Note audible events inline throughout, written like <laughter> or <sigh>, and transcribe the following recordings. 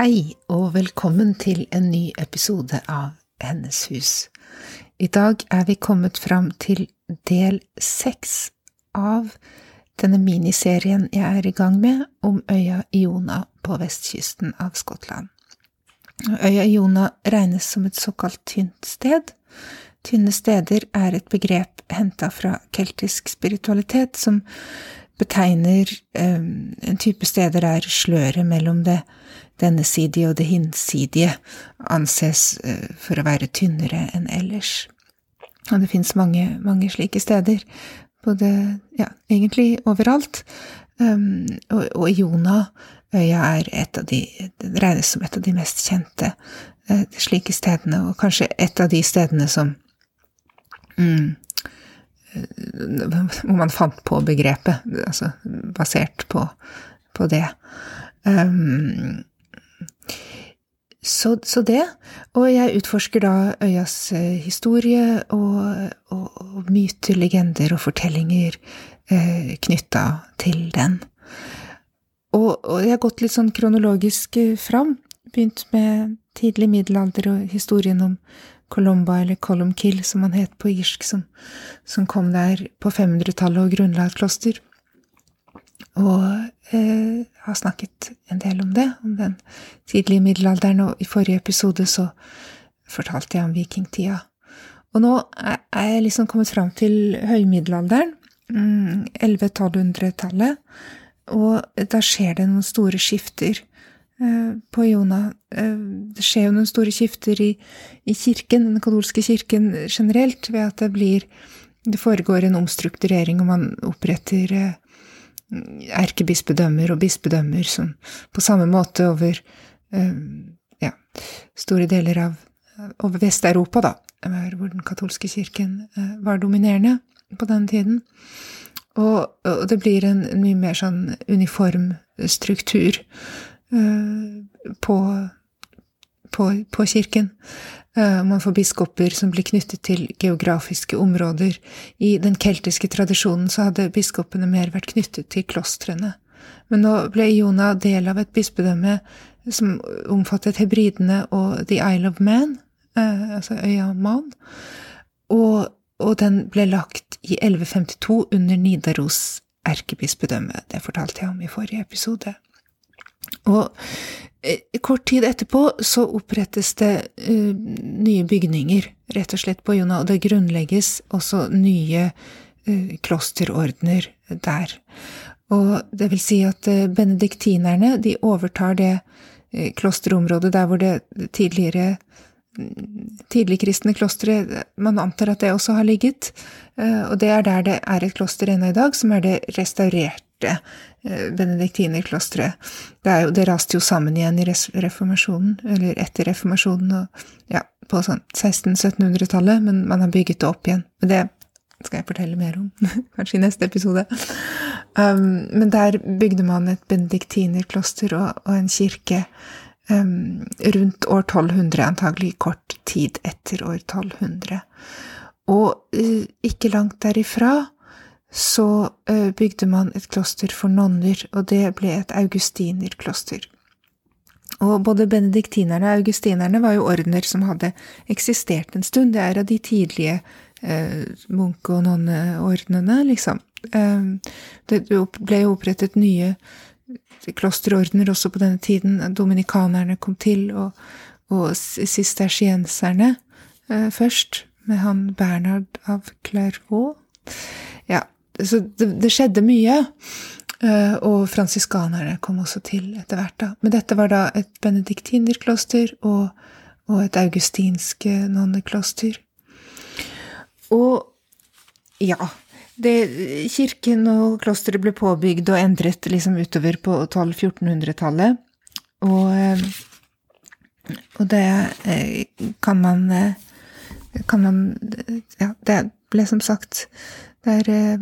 Hei og velkommen til en ny episode av Hennes hus. I dag er vi kommet fram til del seks av denne miniserien jeg er i gang med om øya Iona på vestkysten av Skottland. Øya Iona regnes som et såkalt tynt sted. Tynne steder er et begrep henta fra keltisk spiritualitet som betegner um, en type steder der sløret mellom det dennesidige og det hinsidige anses uh, for å være tynnere enn ellers. Og det fins mange, mange slike steder, både ja, egentlig overalt. Um, og, og Jonaøya er et av de, det regnes som et av de mest kjente uh, slike stedene, og kanskje et av de stedene som mm, hvor man fant på begrepet, altså basert på, på det. Um, så, så, det. Og jeg utforsker da øyas historie og, og, og myter, legender og fortellinger eh, knytta til den. Og, og, jeg har gått litt sånn kronologisk fram. Begynt med tidlig middelalder og historien om Colomba, eller Columkill, som han het på irsk, som, som kom der på 500-tallet og grunnla et kloster. Og eh, har snakket en del om det, om den tidlige middelalderen, og i forrige episode så fortalte jeg om vikingtida. Og nå er jeg liksom kommet fram til høymiddelalderen, 1100-1200-tallet, og da skjer det noen store skifter Eh, på Jona. Eh, det skjer jo noen store skifter i, i, kirken, den katolske kirken generelt, ved at det blir Det foregår en omstrukturering, og man oppretter eh, erkebispedømmer og bispedømmer som på samme måte over ja, store deler av over Vest-Europa, da, hvor den katolske kirken var dominerende på den tiden. Og, og det blir en, en mye mer sånn uniform struktur Eh, på, på, på kirken. Eh, man får biskoper som blir knyttet til geografiske områder. I den keltiske tradisjonen så hadde biskopene mer vært knyttet til klostrene. Men nå ble Iona del av et bispedømme som omfattet hebridene og The Isle of Man, eh, altså øya Man, og, og den ble lagt i 1152 under Nidaros erkebispedømme. Det fortalte jeg om i forrige episode. Og eh, kort tid etterpå så opprettes det uh, nye bygninger, rett og slett på Jona, og det grunnlegges også nye uh, klosterordner der. Og det vil si at uh, benediktinerne, de overtar det klosterområdet der hvor det tidligere tidligkristne klostre Man antar at det også har ligget, og det er der det er et kloster ennå i dag, som er det restaurerte Eh, benediktinerklosteret. Det, det raste jo sammen igjen i reformasjonen, eller etter reformasjonen, og ja, på sånn 1600-1700-tallet, men man har bygget det opp igjen. Men det skal jeg fortelle mer om, <laughs> kanskje i neste episode. Um, men der bygde man et benediktinerkloster og, og en kirke rundt år 1200, antagelig kort tid etter år 1200. Og uh, ikke langt derifra så eh, bygde man et kloster for nonner, og det ble et augustinerkloster. Og både benediktinerne og augustinerne var jo ordener som hadde eksistert en stund. Det er av de tidlige eh, munke- og nonneordnene, liksom. Eh, det ble jo opprettet nye klosterordener også på denne tiden. Dominikanerne kom til, og, og sistersienserne eh, først, med han Bernhard av Clairvaux. Ja, så det, det skjedde mye. Eh, og fransiskanerne kom også til etter hvert, da. Men dette var da et benediktinerkloster og, og et augustinsk nonnekloster. Og ja, det, kirken og klosteret ble påbygd og endret liksom utover på 1200-1400-tallet. Og, eh, og, det eh, kan man kan man Ja, det ble som sagt Det, er,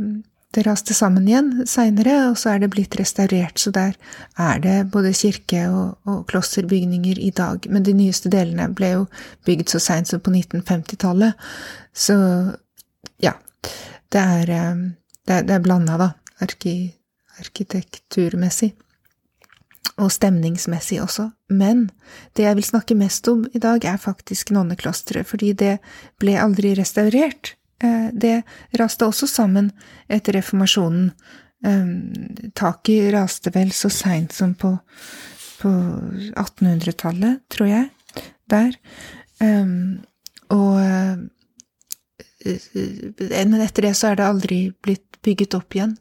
det raste sammen igjen seinere, og så er det blitt restaurert. Så der er det både kirke og, og klosterbygninger i dag. Men de nyeste delene ble jo bygd så seint som på 1950-tallet. Så ja, er, eh, det er, det er blanda, da, arki, arkitekturmessig. Og stemningsmessig også. Men det jeg vil snakke mest om i dag, er faktisk nonneklosteret, fordi det ble aldri restaurert. Eh, det raste også sammen etter reformasjonen. Eh, taket raste vel så seint som på, på 1800-tallet, tror jeg, der. Og men etter det så er det aldri blitt bygget opp igjen.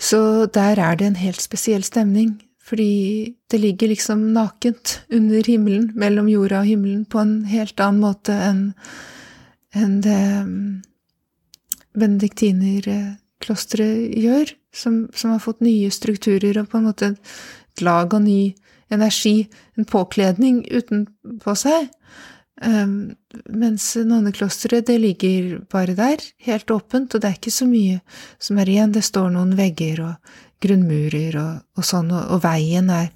Så der er det en helt spesiell stemning, fordi det ligger liksom nakent under himmelen, mellom jorda og himmelen, på en helt annen måte enn en det mm, benediktinerklosteret gjør, som, som, har fått nye strukturer og på en måte et lag av ny energi, en påkledning utenpå seg. Um, mens nonneklosteret, det ligger bare der, helt åpent, og det er ikke så mye som er igjen. Det står noen vegger og grunnmurer og, og sånn, og, og, veien er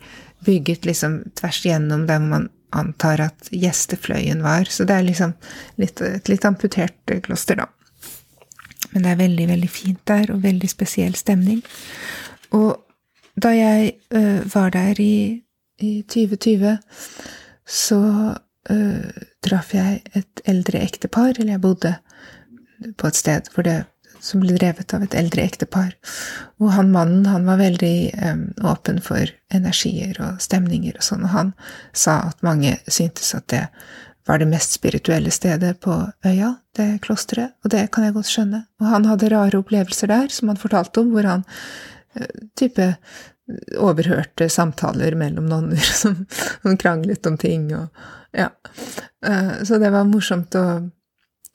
bygget liksom tvers igjennom der man antar at gjestefløyen var. Så det er liksom litt, et litt amputert kloster, da. Men det er veldig, veldig fint der, og veldig spesiell stemning. Og da jeg uh, var der i, i 2020, så uh, traff jeg et eldre ektepar, eller jeg bodde på et sted det, som ble drevet av et eldre ektepar. Og han mannen han var veldig um, åpen for energier og stemninger og sånn, og han sa at mange syntes at det var det mest spirituelle stedet på øya, det klosteret, og det kan jeg godt skjønne. Og han hadde rare opplevelser der, som han fortalte om, hvor han uh, type overhørte samtaler mellom nonner <laughs> som, som kranglet om ting og ja. Eh, så det var morsomt å,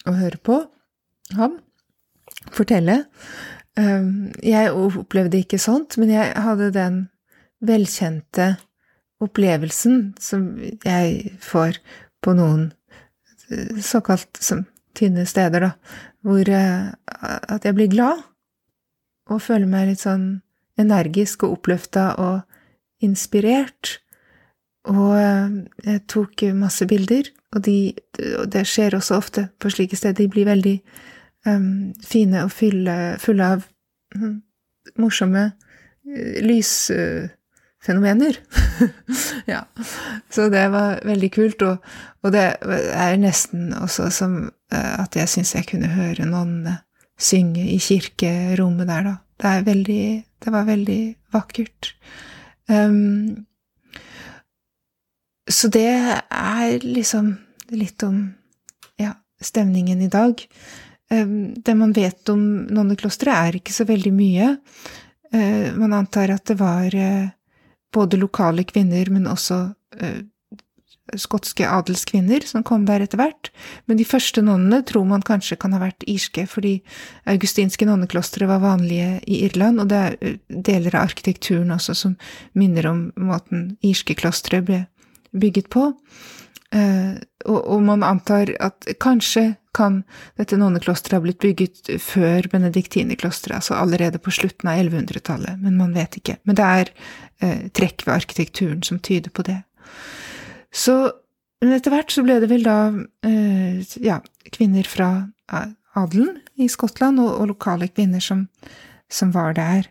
å høre på ham fortelle. Eh, jeg opplevde ikke sånt, men jeg hadde den velkjente opplevelsen som jeg får på noen eh, såkalt tynne steder, da, hvor at jeg blir glad og føler meg litt sånn energisk og oppløfta og inspirert. Og eh, jeg tok masse bilder, og, de, og det skjer også ofte på slike steder. De blir veldig um, fine og fulle, fulle av um, morsomme uh, lysfenomener. Uh, <laughs> ja. Så det var veldig kult, og, og, det er nesten også som uh, at jeg syns jeg kunne høre noen synge i kirkerommet der, da. Det, veldig, det var veldig vakkert. Um, så det er liksom litt om ja, stemningen i dag. Um, det man vet om nonneklosteret, er ikke så veldig mye. Uh, man antar at det var uh, både lokale kvinner, men også eh, skotske adelskvinner som kom der etter hvert. Men de første nonnene tror man kanskje kan ha vært irske, fordi augustinske nonneklostre var vanlige i Irland, og det er deler av arkitekturen også som minner om måten irske klostre ble bygget på. Uh, og, man antar at kanskje kan dette nonneklosteret ha blitt bygget før benediktinerklosteret, altså allerede på slutten av 1100-tallet, men man vet ikke. Men det er uh, trekk ved arkitekturen som tyder på det. Så men etter hvert så ble det vel da eh, ja, kvinner fra adelen i Skottland og, og lokale kvinner som, som var der.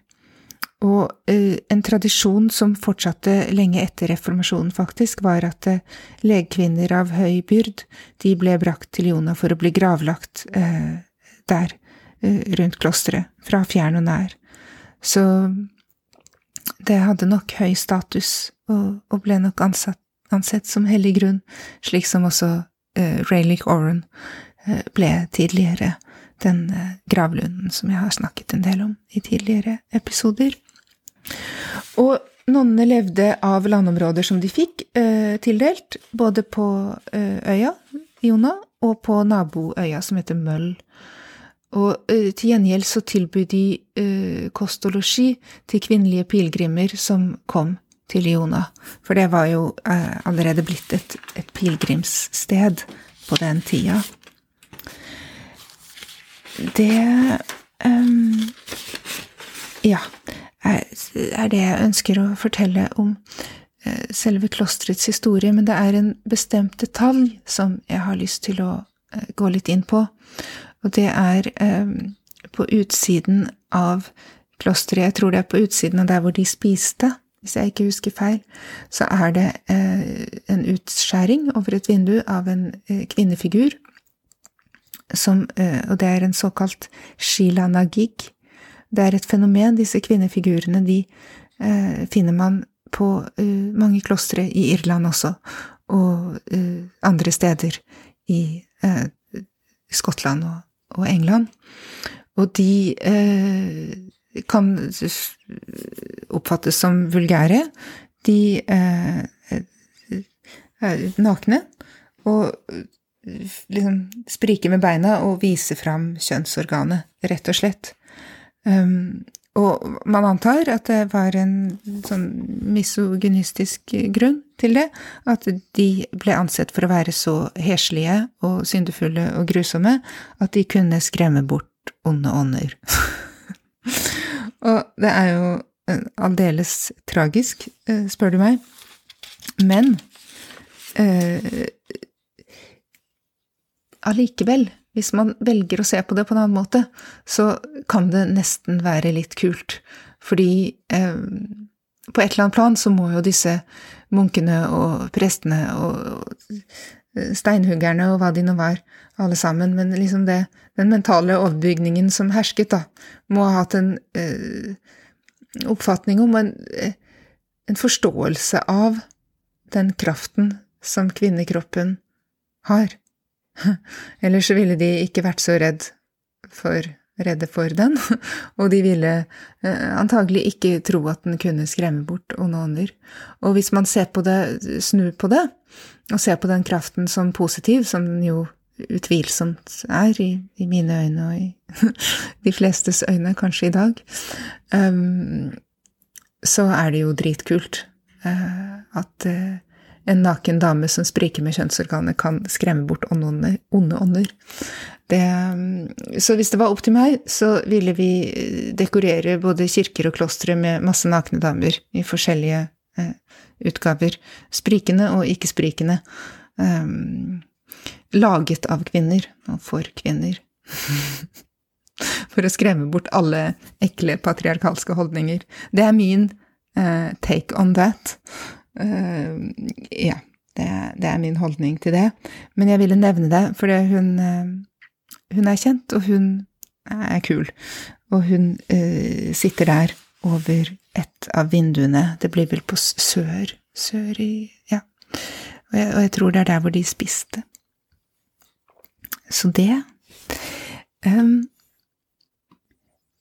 Og eh, en tradisjon som fortsatte lenge etter reformasjonen, faktisk, var at eh, legkvinner av høy byrd, de ble brakt til Jona for å bli gravlagt eh, der, eh, rundt klosteret, fra fjern og nær. Så det hadde nok høy status, og, og ble nok ansatt, ansett som hellig grunn, slik som også uh, Rayleigh Oren uh, ble tidligere den gravlunden som jeg har snakket en del om i tidligere episoder. Og nonnene levde av landområder som de fikk uh, tildelt, både på eh, øya Jona og på naboøya som heter Møll. Og uh, til gjengjeld så tilbød de uh, kost og losji til kvinnelige pilegrimer som kom til Iona. For det var jo uh, allerede blitt et, et pilegrimssted på den tida. Det um, Ja, er, det jeg ønsker å fortelle om selve klosterets historie, men det er en bestemt detalj som jeg har lyst til å gå litt inn på. Og det er um, på utsiden av klosteret, jeg tror det er på utsiden av der hvor de spiste, hvis jeg ikke husker feil, så er det eh, en utskjæring over et vindu av en eh, kvinnefigur, som, eh, og det er en såkalt shilanagig. Det er et fenomen, disse kvinnefigurene, de finner man på mange klostre i Irland også, og andre steder i Skottland og England. Og de kan oppfattes som vulgære. De eh, er nakne og liksom spriker med beina og viser fram kjønnsorganet, rett og slett. Um, og man antar at det var en sånn misogynistisk grunn til det, at de ble ansett for å være så heslige og syndefulle og grusomme at de kunne skremme bort onde ånder. <laughs> og det er jo aldeles tragisk, eh, spør du meg. Men eh, allikevel hvis man velger å se på det på en annen måte, så kan det nesten være litt kult. Fordi eh, på et eller annet plan så må jo disse munkene og prestene og steinhuggerne og hva de nå var, alle sammen, men liksom det, den mentale overbygningen som hersket, da, må ha hatt en eh, oppfatning om en, en forståelse av den kraften som kvinnekroppen har. <laughs> Ellers ville de ikke vært så redd for, redde for den, <laughs> og de ville eh, antagelig ikke tro at den kunne skremme bort onde ånder. Og hvis man ser på det, snur på det, og ser på den kraften som positiv, som den jo utvilsomt er, i, i mine øyne og i <laughs> de flestes øyne kanskje i dag, um, så er det jo dritkult uh, at uh, en naken dame som spriker med kjønnsorganet, kan skremme bort onde, ånder. Så hvis det var opp til meg, så ville vi dekorere både kirker og klostre med masse nakne damer i forskjellige eh, utgaver. Sprikende og ikke-sprikende. Eh, laget av kvinner og for kvinner. <laughs> for å skremme bort alle ekle patriarkalske holdninger. Det er min eh, take on that. Uh, ja, det, det, er min holdning til det. Men jeg ville nevne det, for hun, uh, hun er kjent, og hun er kul. Og hun uh, sitter der over et av vinduene. Det blir vel på sør Sør i Ja. Og jeg, og jeg tror det er der hvor de spiste. Så det um,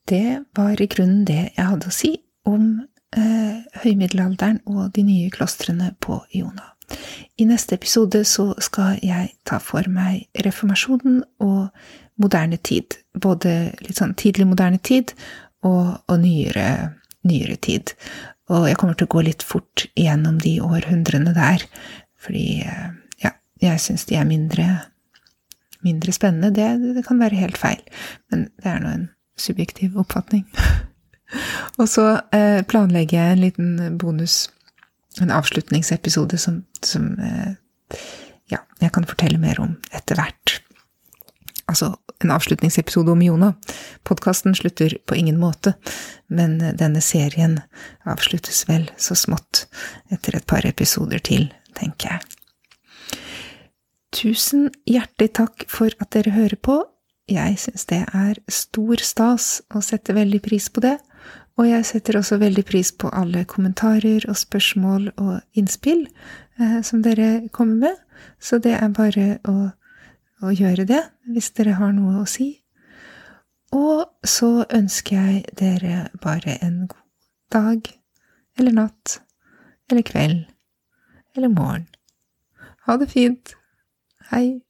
Det var i grunnen det jeg hadde å si om eh, høymiddelalderen og de nye klostrene på Iona. I neste episode så skal jeg ta for meg reformasjonen og moderne tid. Både litt sånn tidlig moderne tid og, og nyere, nyere, tid. Og jeg kommer til å gå litt fort igjennom de århundrene der, fordi eh, ja, jeg syns de er mindre, mindre spennende. Det, det kan være helt feil, men det er nå en subjektiv oppfatning. <laughs> <laughs> Og så eh, planlegger jeg en liten bonus, en avslutningsepisode, som, som eh, ja, jeg kan fortelle mer om etter hvert. Altså en avslutningsepisode om Jona. Podkasten slutter på ingen måte, men denne serien avsluttes vel så smått etter et par episoder til, tenker jeg. Tusen hjertelig takk for at dere hører på. Jeg syns det er stor stas og setter veldig pris på det. Og jeg setter også veldig pris på alle kommentarer og spørsmål og innspill eh, som dere kommer med, så det er bare å, å, gjøre det hvis dere har noe å si. Og så ønsker jeg dere bare en god dag, eller natt, eller kveld, eller morgen. Ha det fint. Hei.